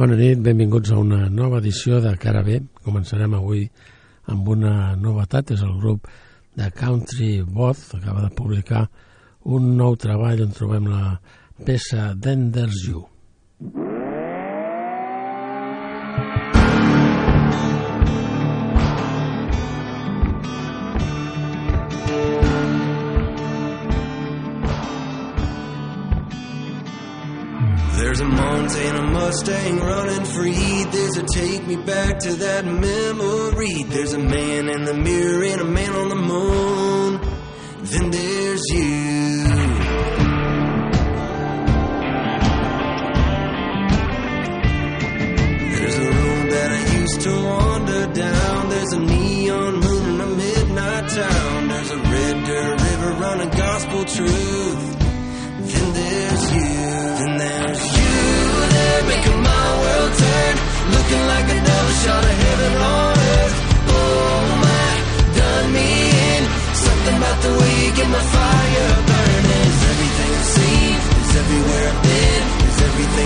Bona nit, benvinguts a una nova edició de Cara B. Començarem avui amb una novetat, és el grup de Country Both, acaba de publicar un nou treball on trobem la peça Then There's You. There's a Montana Mustang running free. There's a take me back to that memory. There's a man in the mirror and a man on the moon. Then there's you. There's a road that I used to wander down. Looking like double shot of heaven on earth. Oh my, done me in. Something about the way you get my fire burning. Is everything I've seen? Is everywhere I've been? Is everything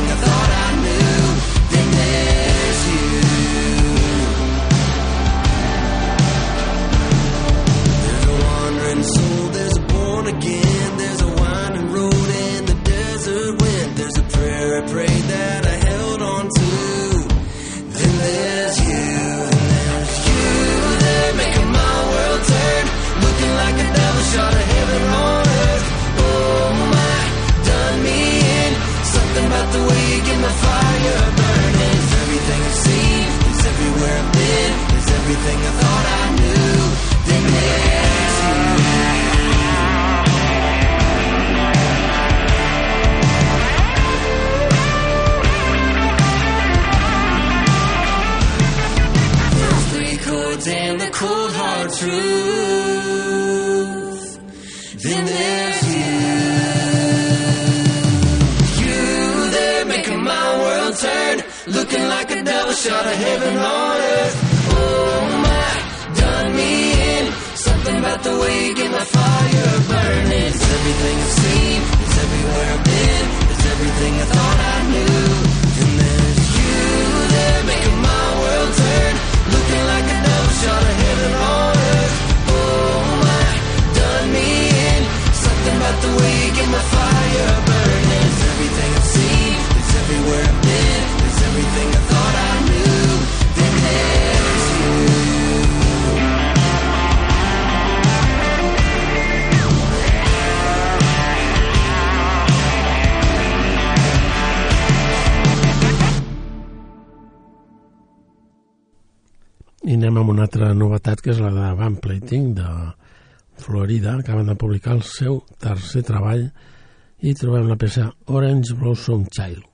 i anem amb una altra novetat que és la de Van Plating de Florida. Acaben de publicar el seu tercer treball i trobem la peça Orange Blossom Child.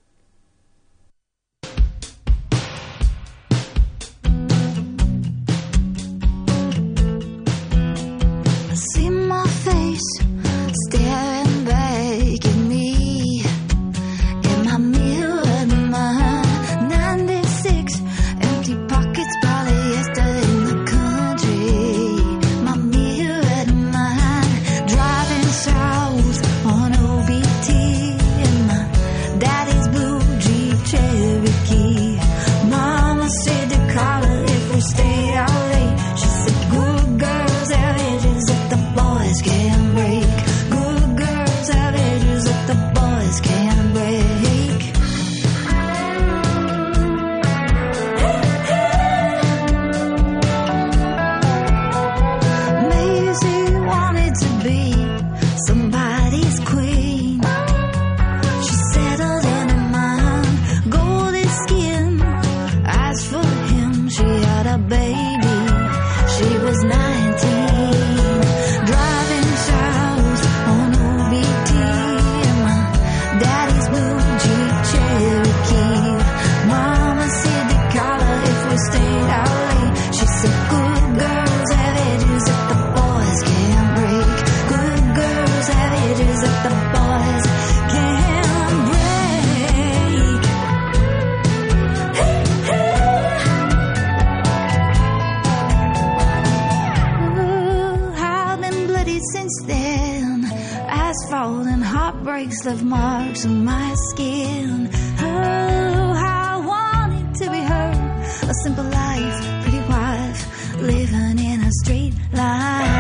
asphalt and heartbreaks left marks on my skin. Oh, how I wanted to be her. A simple life, pretty wife, living in a street line.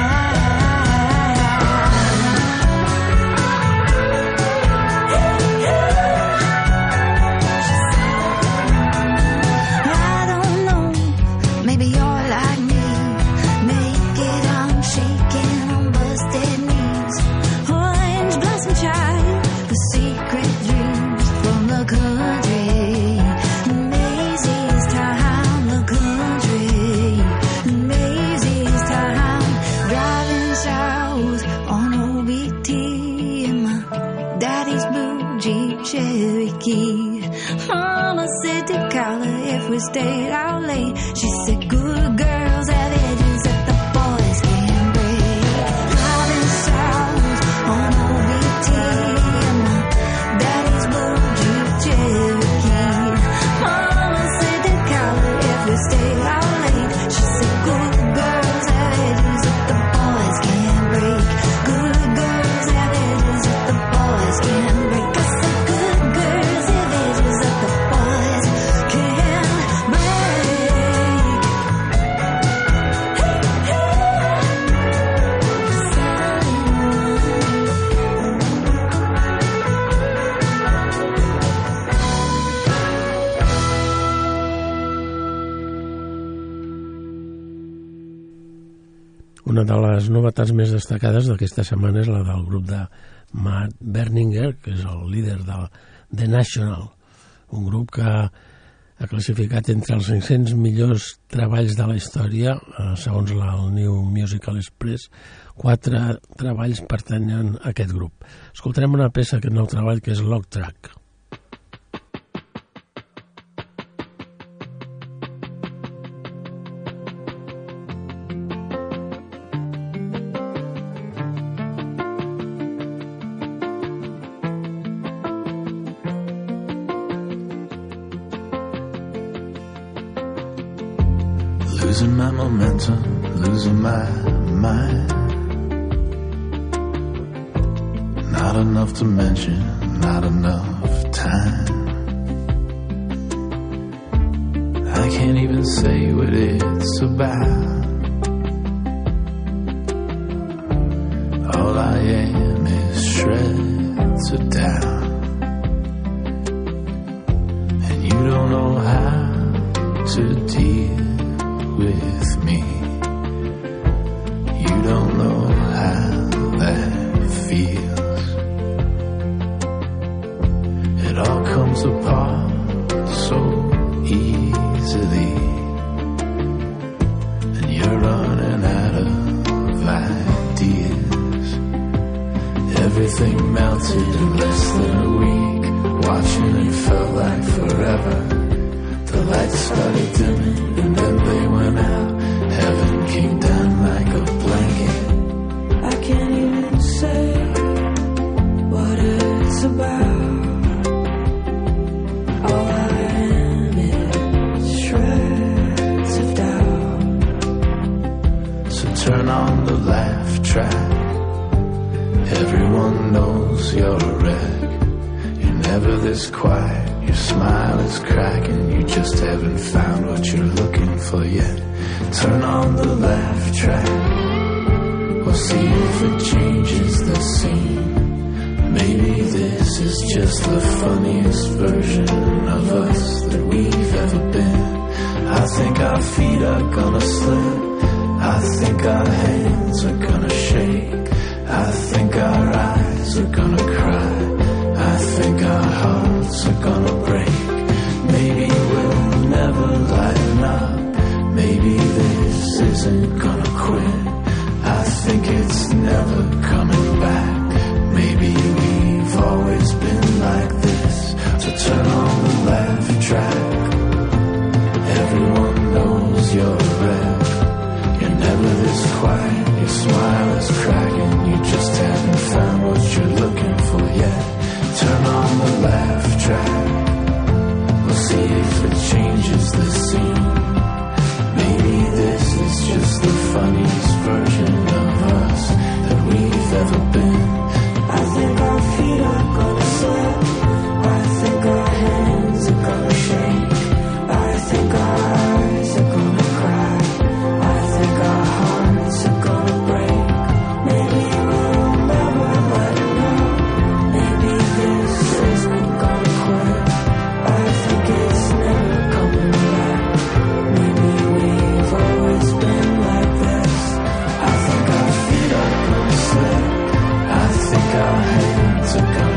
Una de les novetats més destacades d'aquesta setmana és la del grup de Matt Berninger, que és el líder de The National, un grup que ha classificat entre els 500 millors treballs de la història, eh, segons la el New Musical Express, quatre treballs pertanyen a aquest grup. Escoltarem una peça d'aquest nou treball que és Log Track. Turn on the laugh track. Everyone knows you're a wreck. You're never this quiet. Your smile is cracking. You just haven't found what you're looking for yet. Turn on the laugh track. We'll see if it changes the scene. Maybe this is just the funniest version of us that we've ever been. I think our feet are gonna slip. I think our hands are gonna shake. I think our eyes are gonna cry. I think our hearts are gonna break. Maybe we'll never lighten up. Maybe this isn't gonna quit. I think it's never coming back. Maybe we've always been like this. So turn on the laugh track. Everyone knows you're a laugh track. We'll see if it changes the scene. Maybe this is just the funniest version of us that we've ever been. I think our feet are gonna slip. our hands are gone.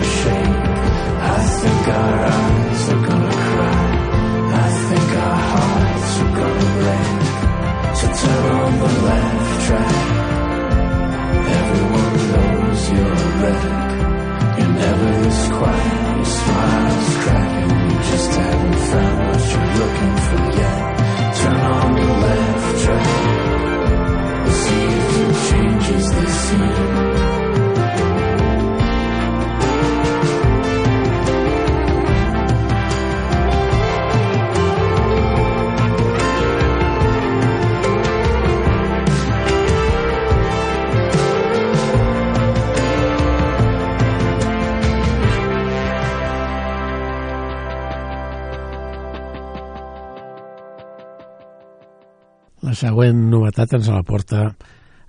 Següent novetat ens la porta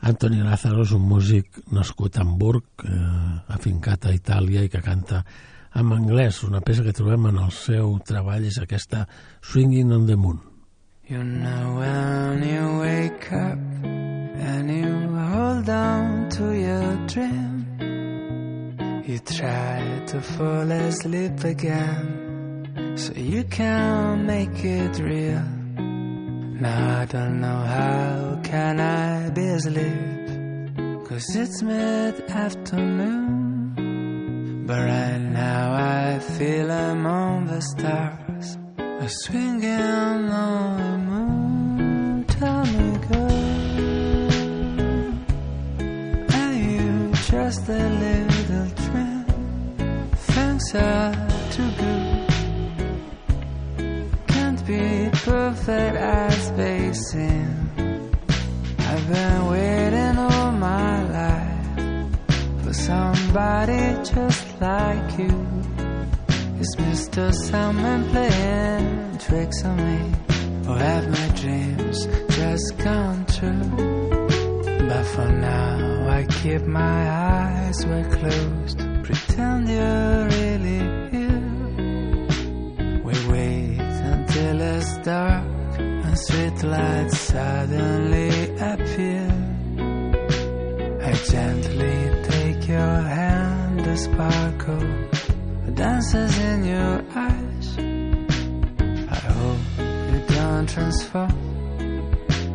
Anthony Lazaros, un músic nascut a Hamburg, eh, afincat a Itàlia i que canta en anglès. Una peça que trobem en el seu treball és aquesta Swinging on the Moon. You know when you wake up and you hold on to your dream, you try to fall asleep again so you can make it real. Now I don't know how can I be asleep. Cause it's mid-afternoon. But right now I feel among the stars. A swinging on the moon. Tell me girl Are you just a little dream Things are too good. Can't be perfect as I've been waiting all my life for somebody just like you. Is Mr. Sandman playing tricks on me? Or have my dreams just gone true? But for now, I keep my eyes well closed. Pretend you're lights suddenly appear. I gently take your hand, the sparkle dances in your eyes. I hope you don't transform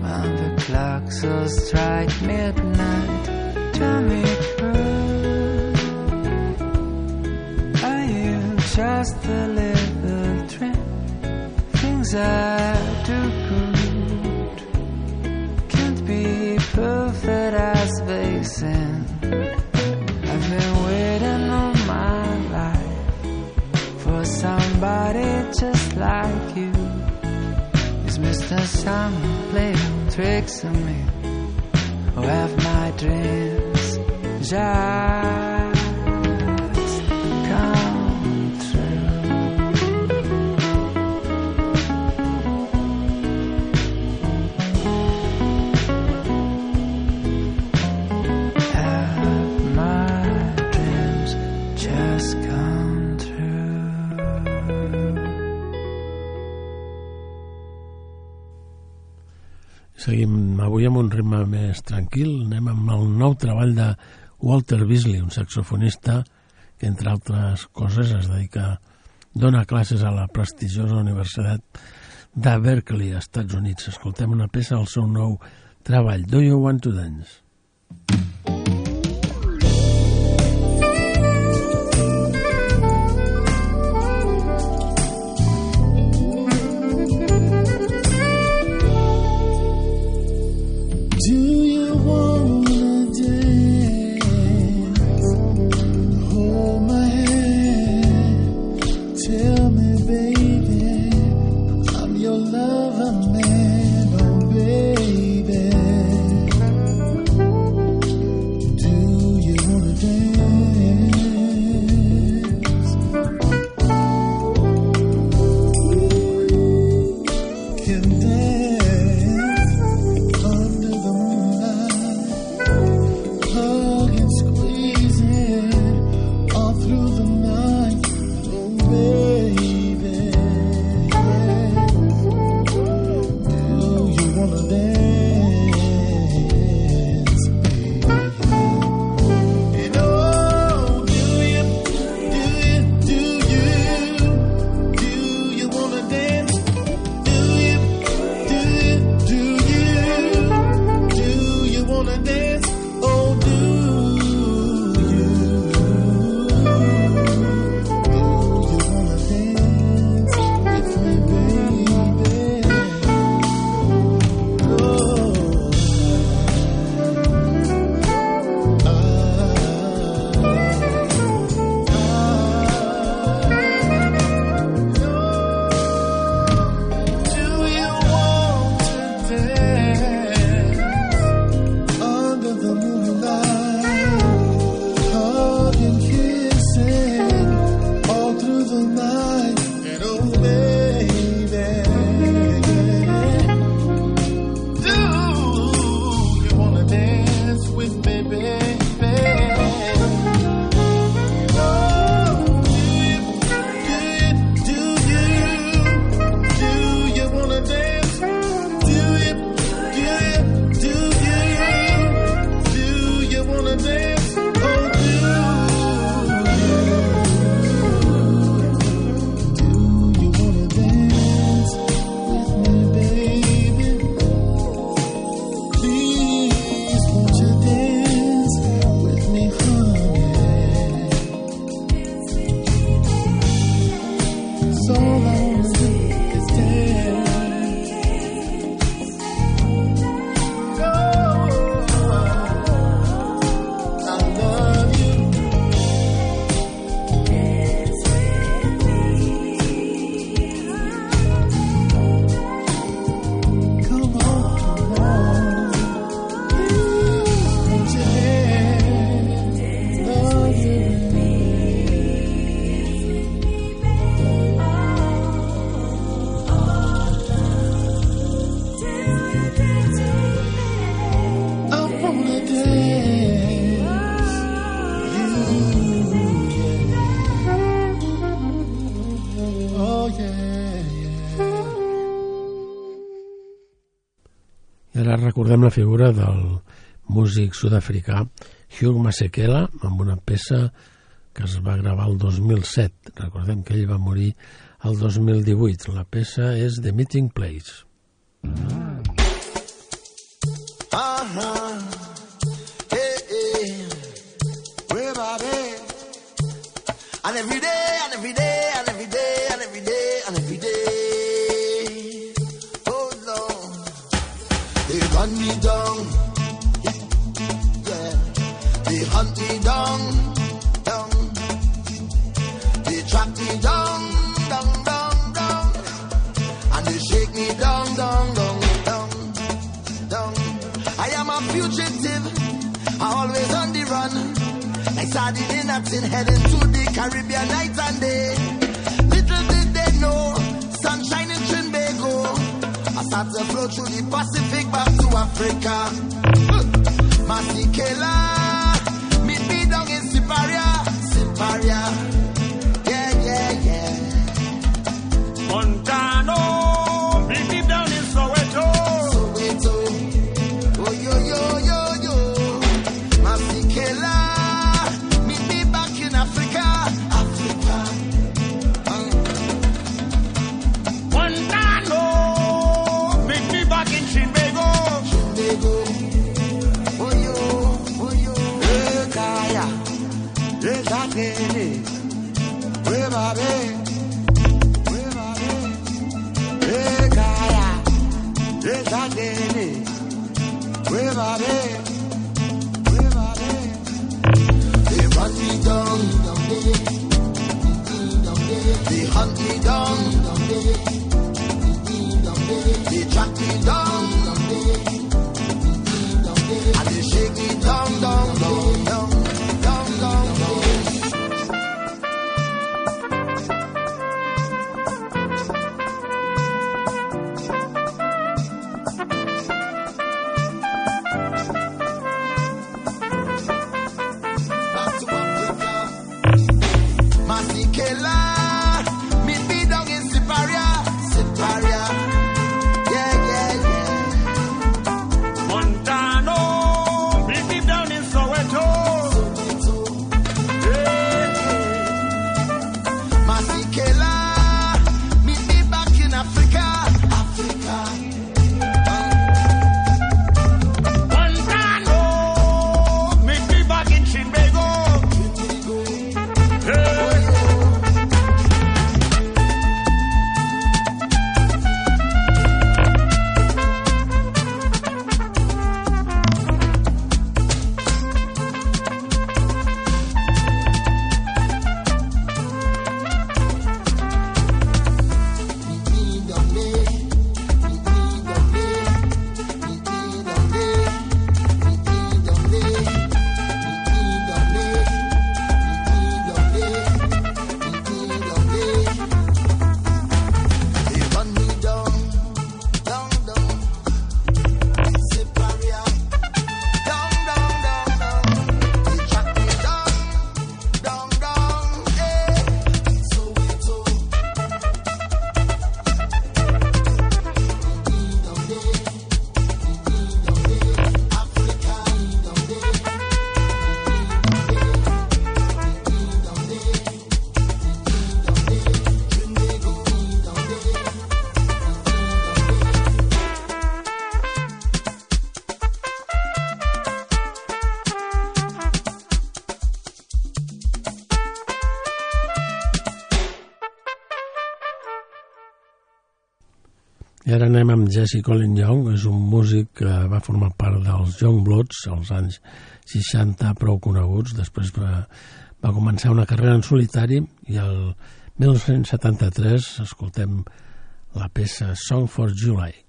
when the clocks will strike midnight. Tell me, girl, are you just a little dream? Things are I've been waiting all my life for somebody just like you. Is Mr. Sandman playing tricks on me? Or have my dreams just Seguim avui amb un ritme més tranquil. Anem amb el nou treball de Walter Beasley, un saxofonista que, entre altres coses, es dedica dona classes a la prestigiosa Universitat de Berkeley, als Estats Units. Escoltem una peça del seu nou treball, Do You Want to Dance? Ara recordem la figura del músic sud-africà Hugh Masekela amb una peça que es va gravar el 2007. Recordem que ell va morir el 2018. La peça és The Meeting Place. Uh-huh. Hey, hey. Where Bobby? And every day, Sardine in heading to the Caribbean night and day. Little did they know, sunshine in Trinbago. I start to flow through the Pacific back to Africa. Masekela, meet me down in Siparia, Siparia. They hunt me down, ara anem amb Jesse Colin Young, és un músic que va formar part dels Young Bloods als anys 60 prou coneguts, després va, va començar una carrera en solitari i el 1973 escoltem la peça Song for July.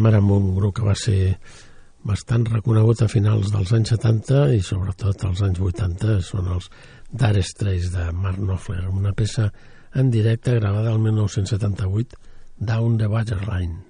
cinema érem un grup que va ser bastant reconegut a finals dels anys 70 i sobretot als anys 80 són els Dare Straits de Mark Knopfler, una peça en directe gravada el 1978 Down the Waterline.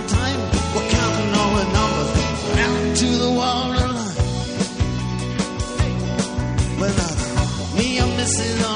dancing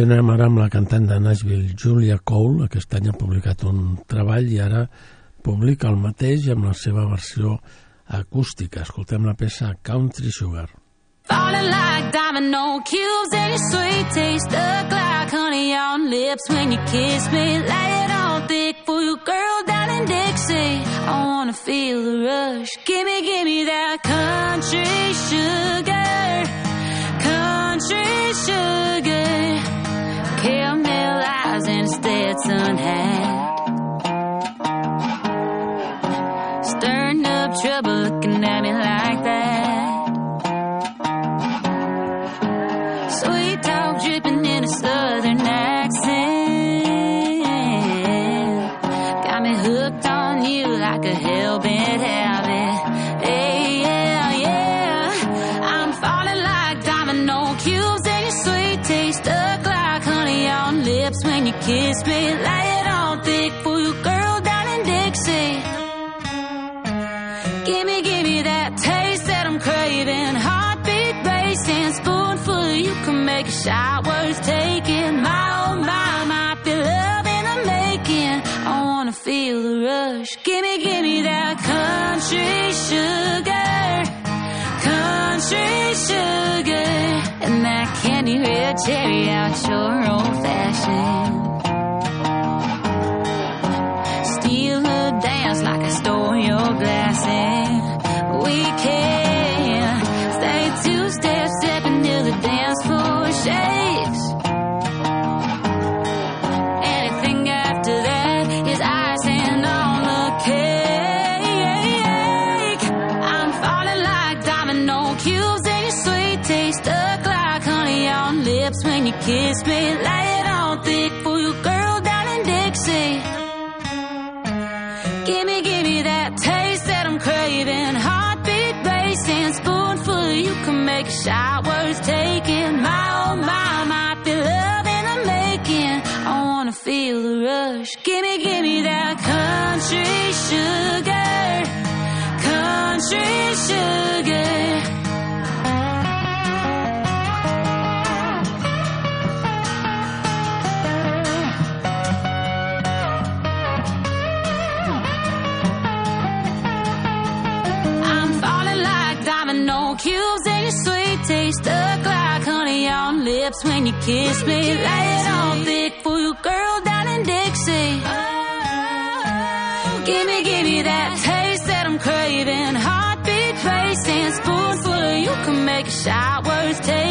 Continuem ara amb la cantant de Nashville, Julia Cole. Aquest any ha publicat un treball i ara publica el mateix amb la seva versió acústica. Escoltem la peça Country Sugar. Falling like domino cubes and your sweet taste Look like honey on lips when you kiss me Lay it on thick for you girl down in Dixie I wanna feel the rush Gimme, gimme that country sugar Country sugar caramel eyes and Stetson hat. carry out your old fashioned. kiss me, lay it on thick for you, girl down in Dixie. Give me, give me that taste that I'm craving. Heartbeat and spoonful you can make a shot worth taking. My oh my, my, feel love in the making. I wanna feel the rush. Give me, give me that country sugar, country sugar. Lips when you kiss me. Lay it on thick for you, girl, down in Dixie. Oh, gimme, gimme that taste that I'm craving. Heartbeat racing, spoonful of you can make a shot worth taking.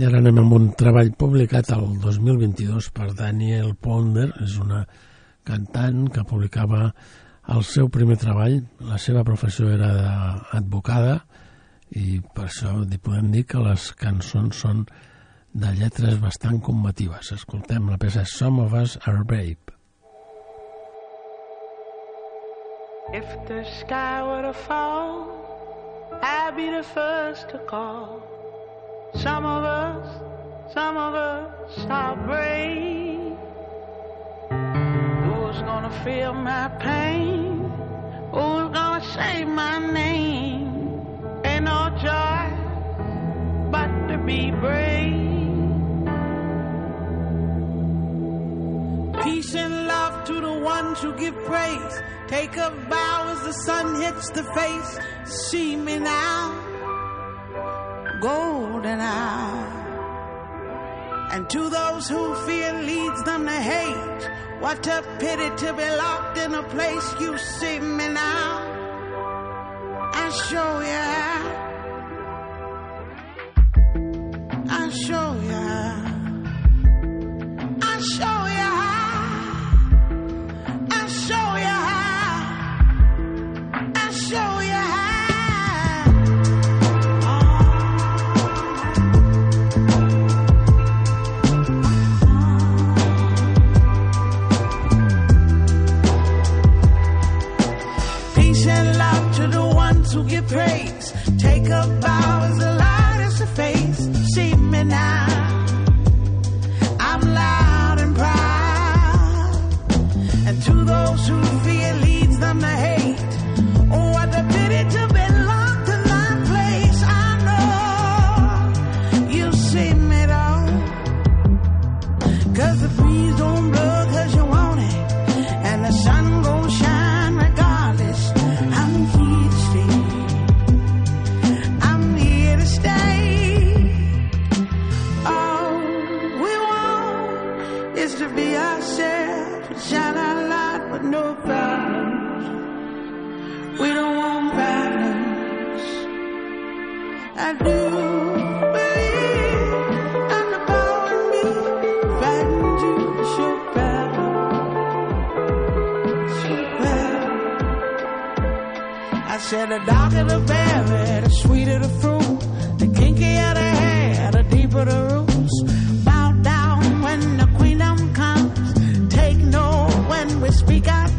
I ara anem amb un treball publicat el 2022 per Daniel Ponder, és una cantant que publicava el seu primer treball, la seva professió era d'advocada i per això podem dir que les cançons són de lletres bastant combatives. Escoltem la peça Some of Us Are Babe. If the sky were to fall, I'd be the first to call. Some of us, some of us are brave. Who's gonna feel my pain? Who's gonna say my name? Ain't no joy but to be brave. Peace and love to the ones who give praise. Take a bow as the sun hits the face. See me now, golden hour. And to those who fear leads them to hate. What a pity to be locked in a place. You see me now. I show you said the darker the berry, the sweeter the fruit. The kinkier the hair, the deeper the roots. Bow down when the queendom comes. Take note when we speak our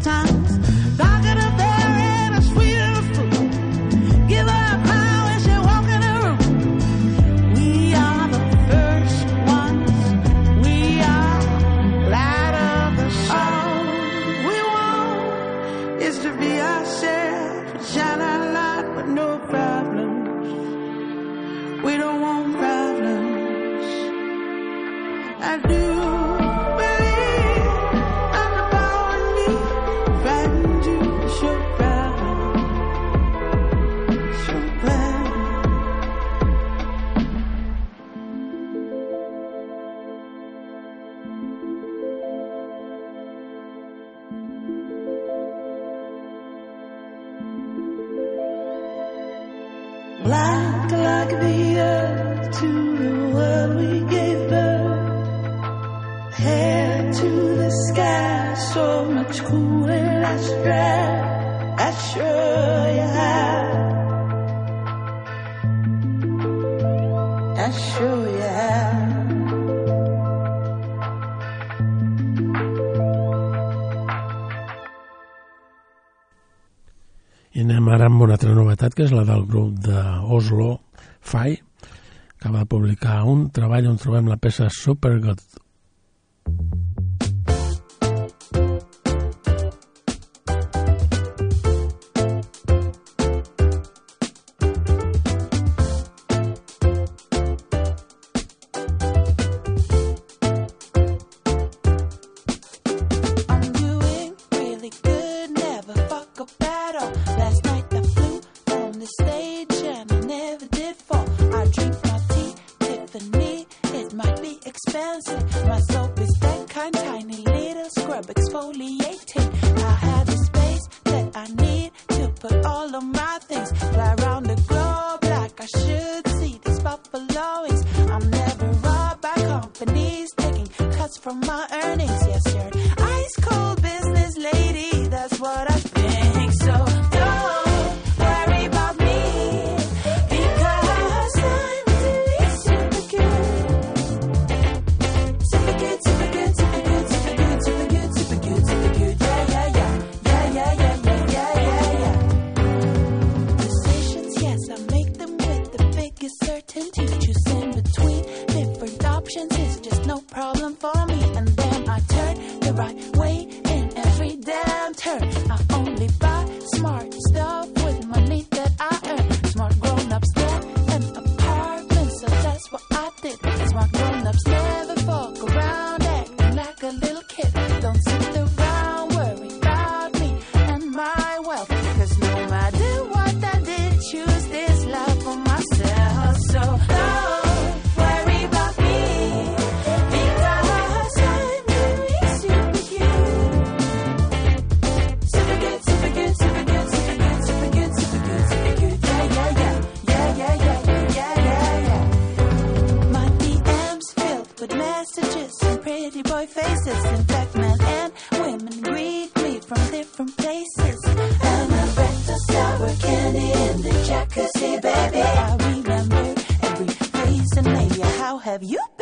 ara amb una altra novetat, que és la del grup de Oslo Fai, que va publicar un treball on trobem la peça Supergod. Thank you. messages and pretty boy faces and black men and women greet me from different places. And I a breakfast sour candy in the jacuzzi, baby. I remember every face and maybe how have you been?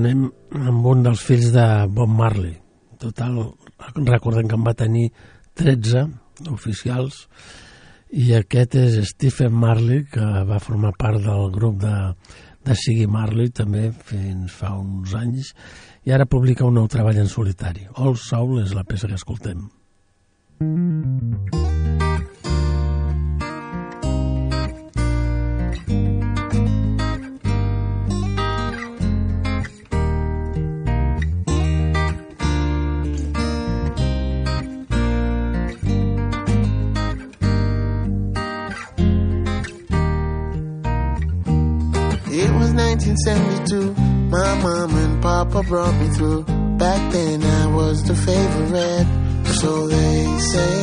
anem amb un dels fills de Bob Marley. Total, recordem que en va tenir 13 oficials i aquest és Stephen Marley, que va formar part del grup de, de Siggy Marley també fins fa uns anys i ara publica un nou treball en solitari. All Soul és la peça que escoltem. Mm -hmm. can send you to. My mom and papa brought me through. Back then I was the favorite, so they say.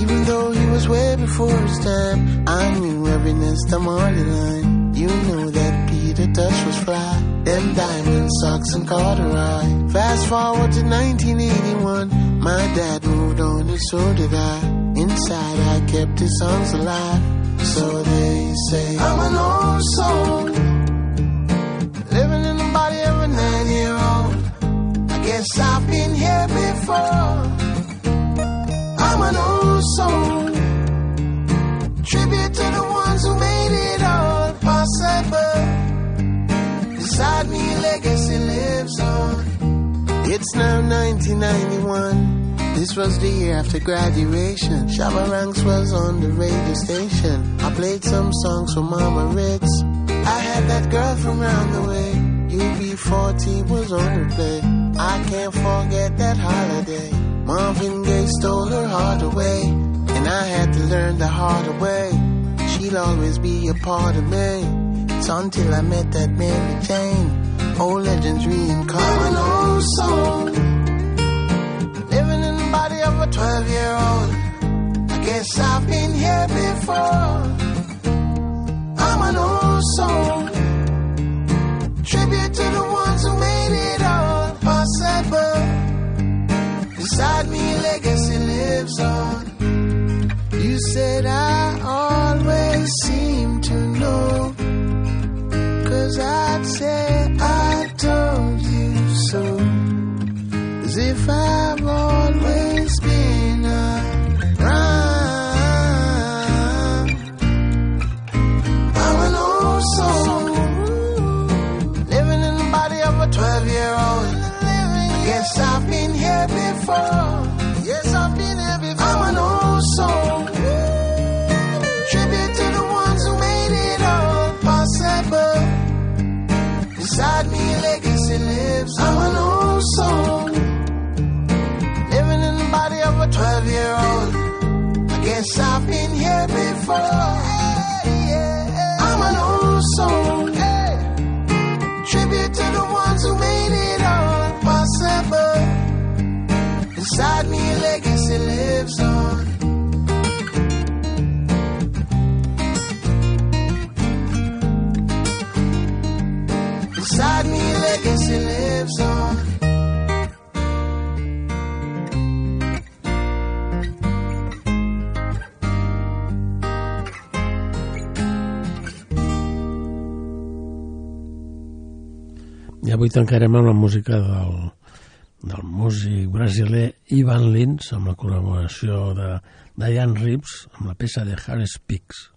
Even though he was way before his time, I knew every nest I'm on the line. You know that Peter Tosh was fly. Them diamond socks and corduroy. Fast forward to 1981, my dad moved on and so did I. Inside I kept his songs alive, so they say. I'm an old soul. Guess I've been here before. I'm an old soul. Tribute to the ones who made it all possible. Beside me, legacy lives on. It's now 1991. This was the year after graduation. Shabba Ranks was on the radio station. I played some songs for Mama Ritz. I had that girl from round the way. UB40 was on replay. I can't forget that holiday. Marvin Gaye stole her heart away. And I had to learn the hard way. She'll always be a part of me. It's until I met that Mary Jane. Old legends reincarnate. old soul. Living in the body of a 12 year old. I guess I've been here before. I'm an old soul. To the ones who made it all possible. Beside me, legacy lives on. You said I always seem to know. Cause I'd say I told you so. As if I've always before. Yes, I've been here before. I'm an old soul. Tribute to the ones who made it all possible. Beside me, legacy lives. I'm an old soul. Living in the body of a 12 year old. I guess I've been here before. Inside me, legacy lives on. Inside me, legacy lives on. I avui tancarem amb la música del, del músic brasiler Ivan Lins amb la col·laboració de Diane Reeves amb la peça de Harris Peaks.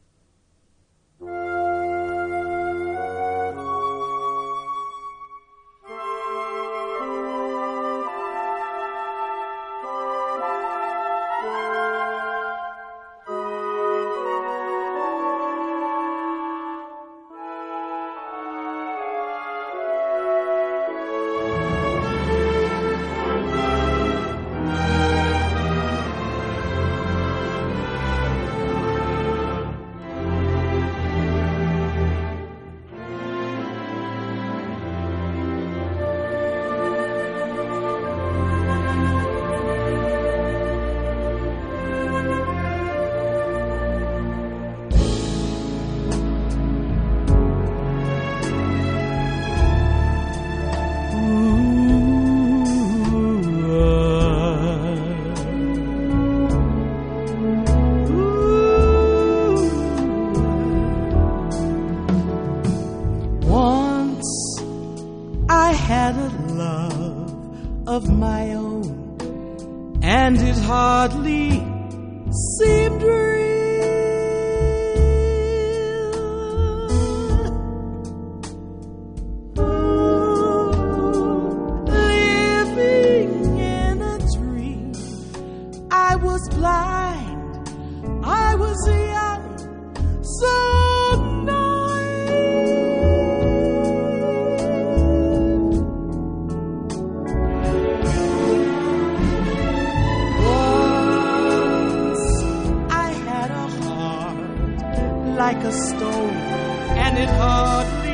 Like a stone, and it hardly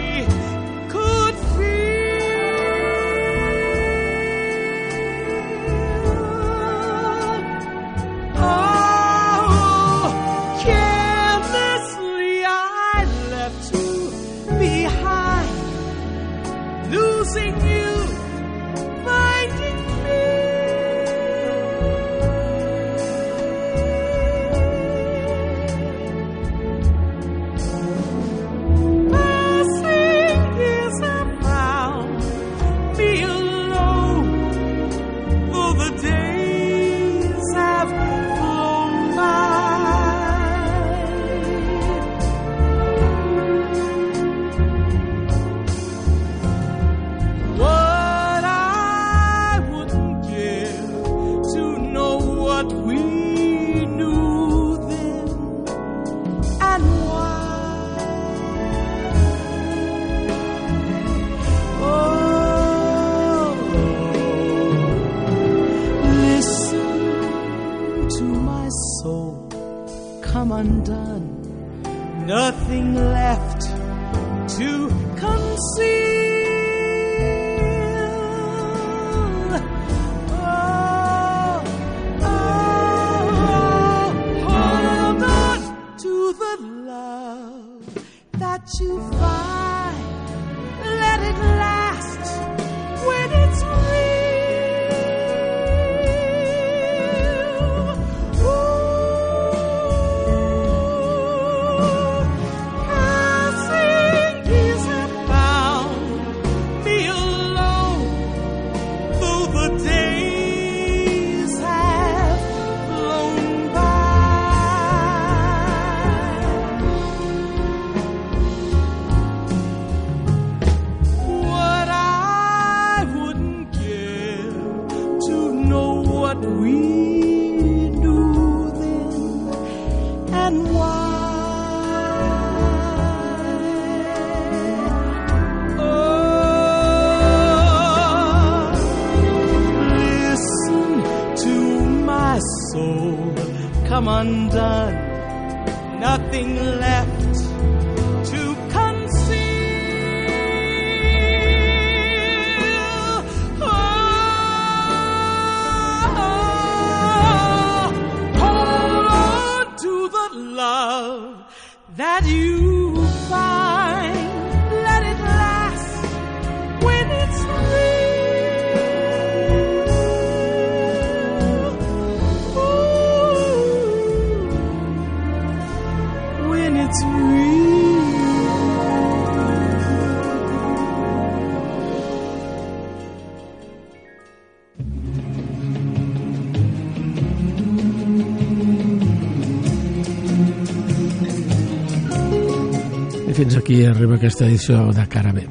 aquí arriba aquesta edició de Cara B.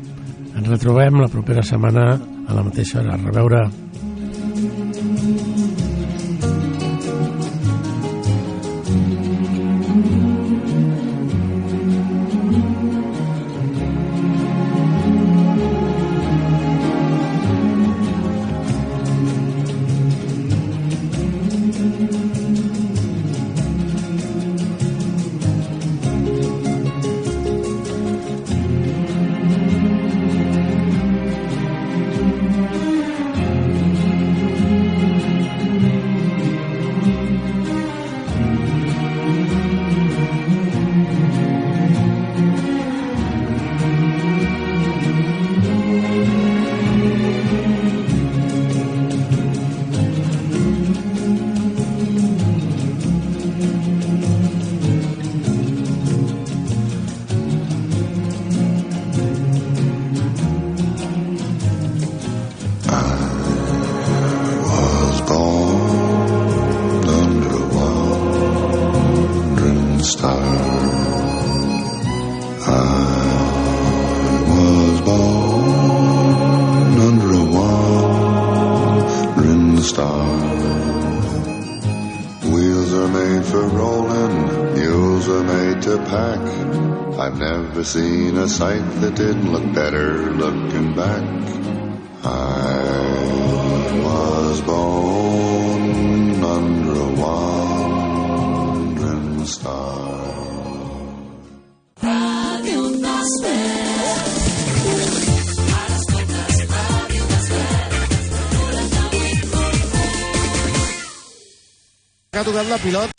Ens retrobem la propera setmana a la mateixa hora. A reveure. sight that did look better looking back. I was born under a wandering star. Radio ha tocat la pilota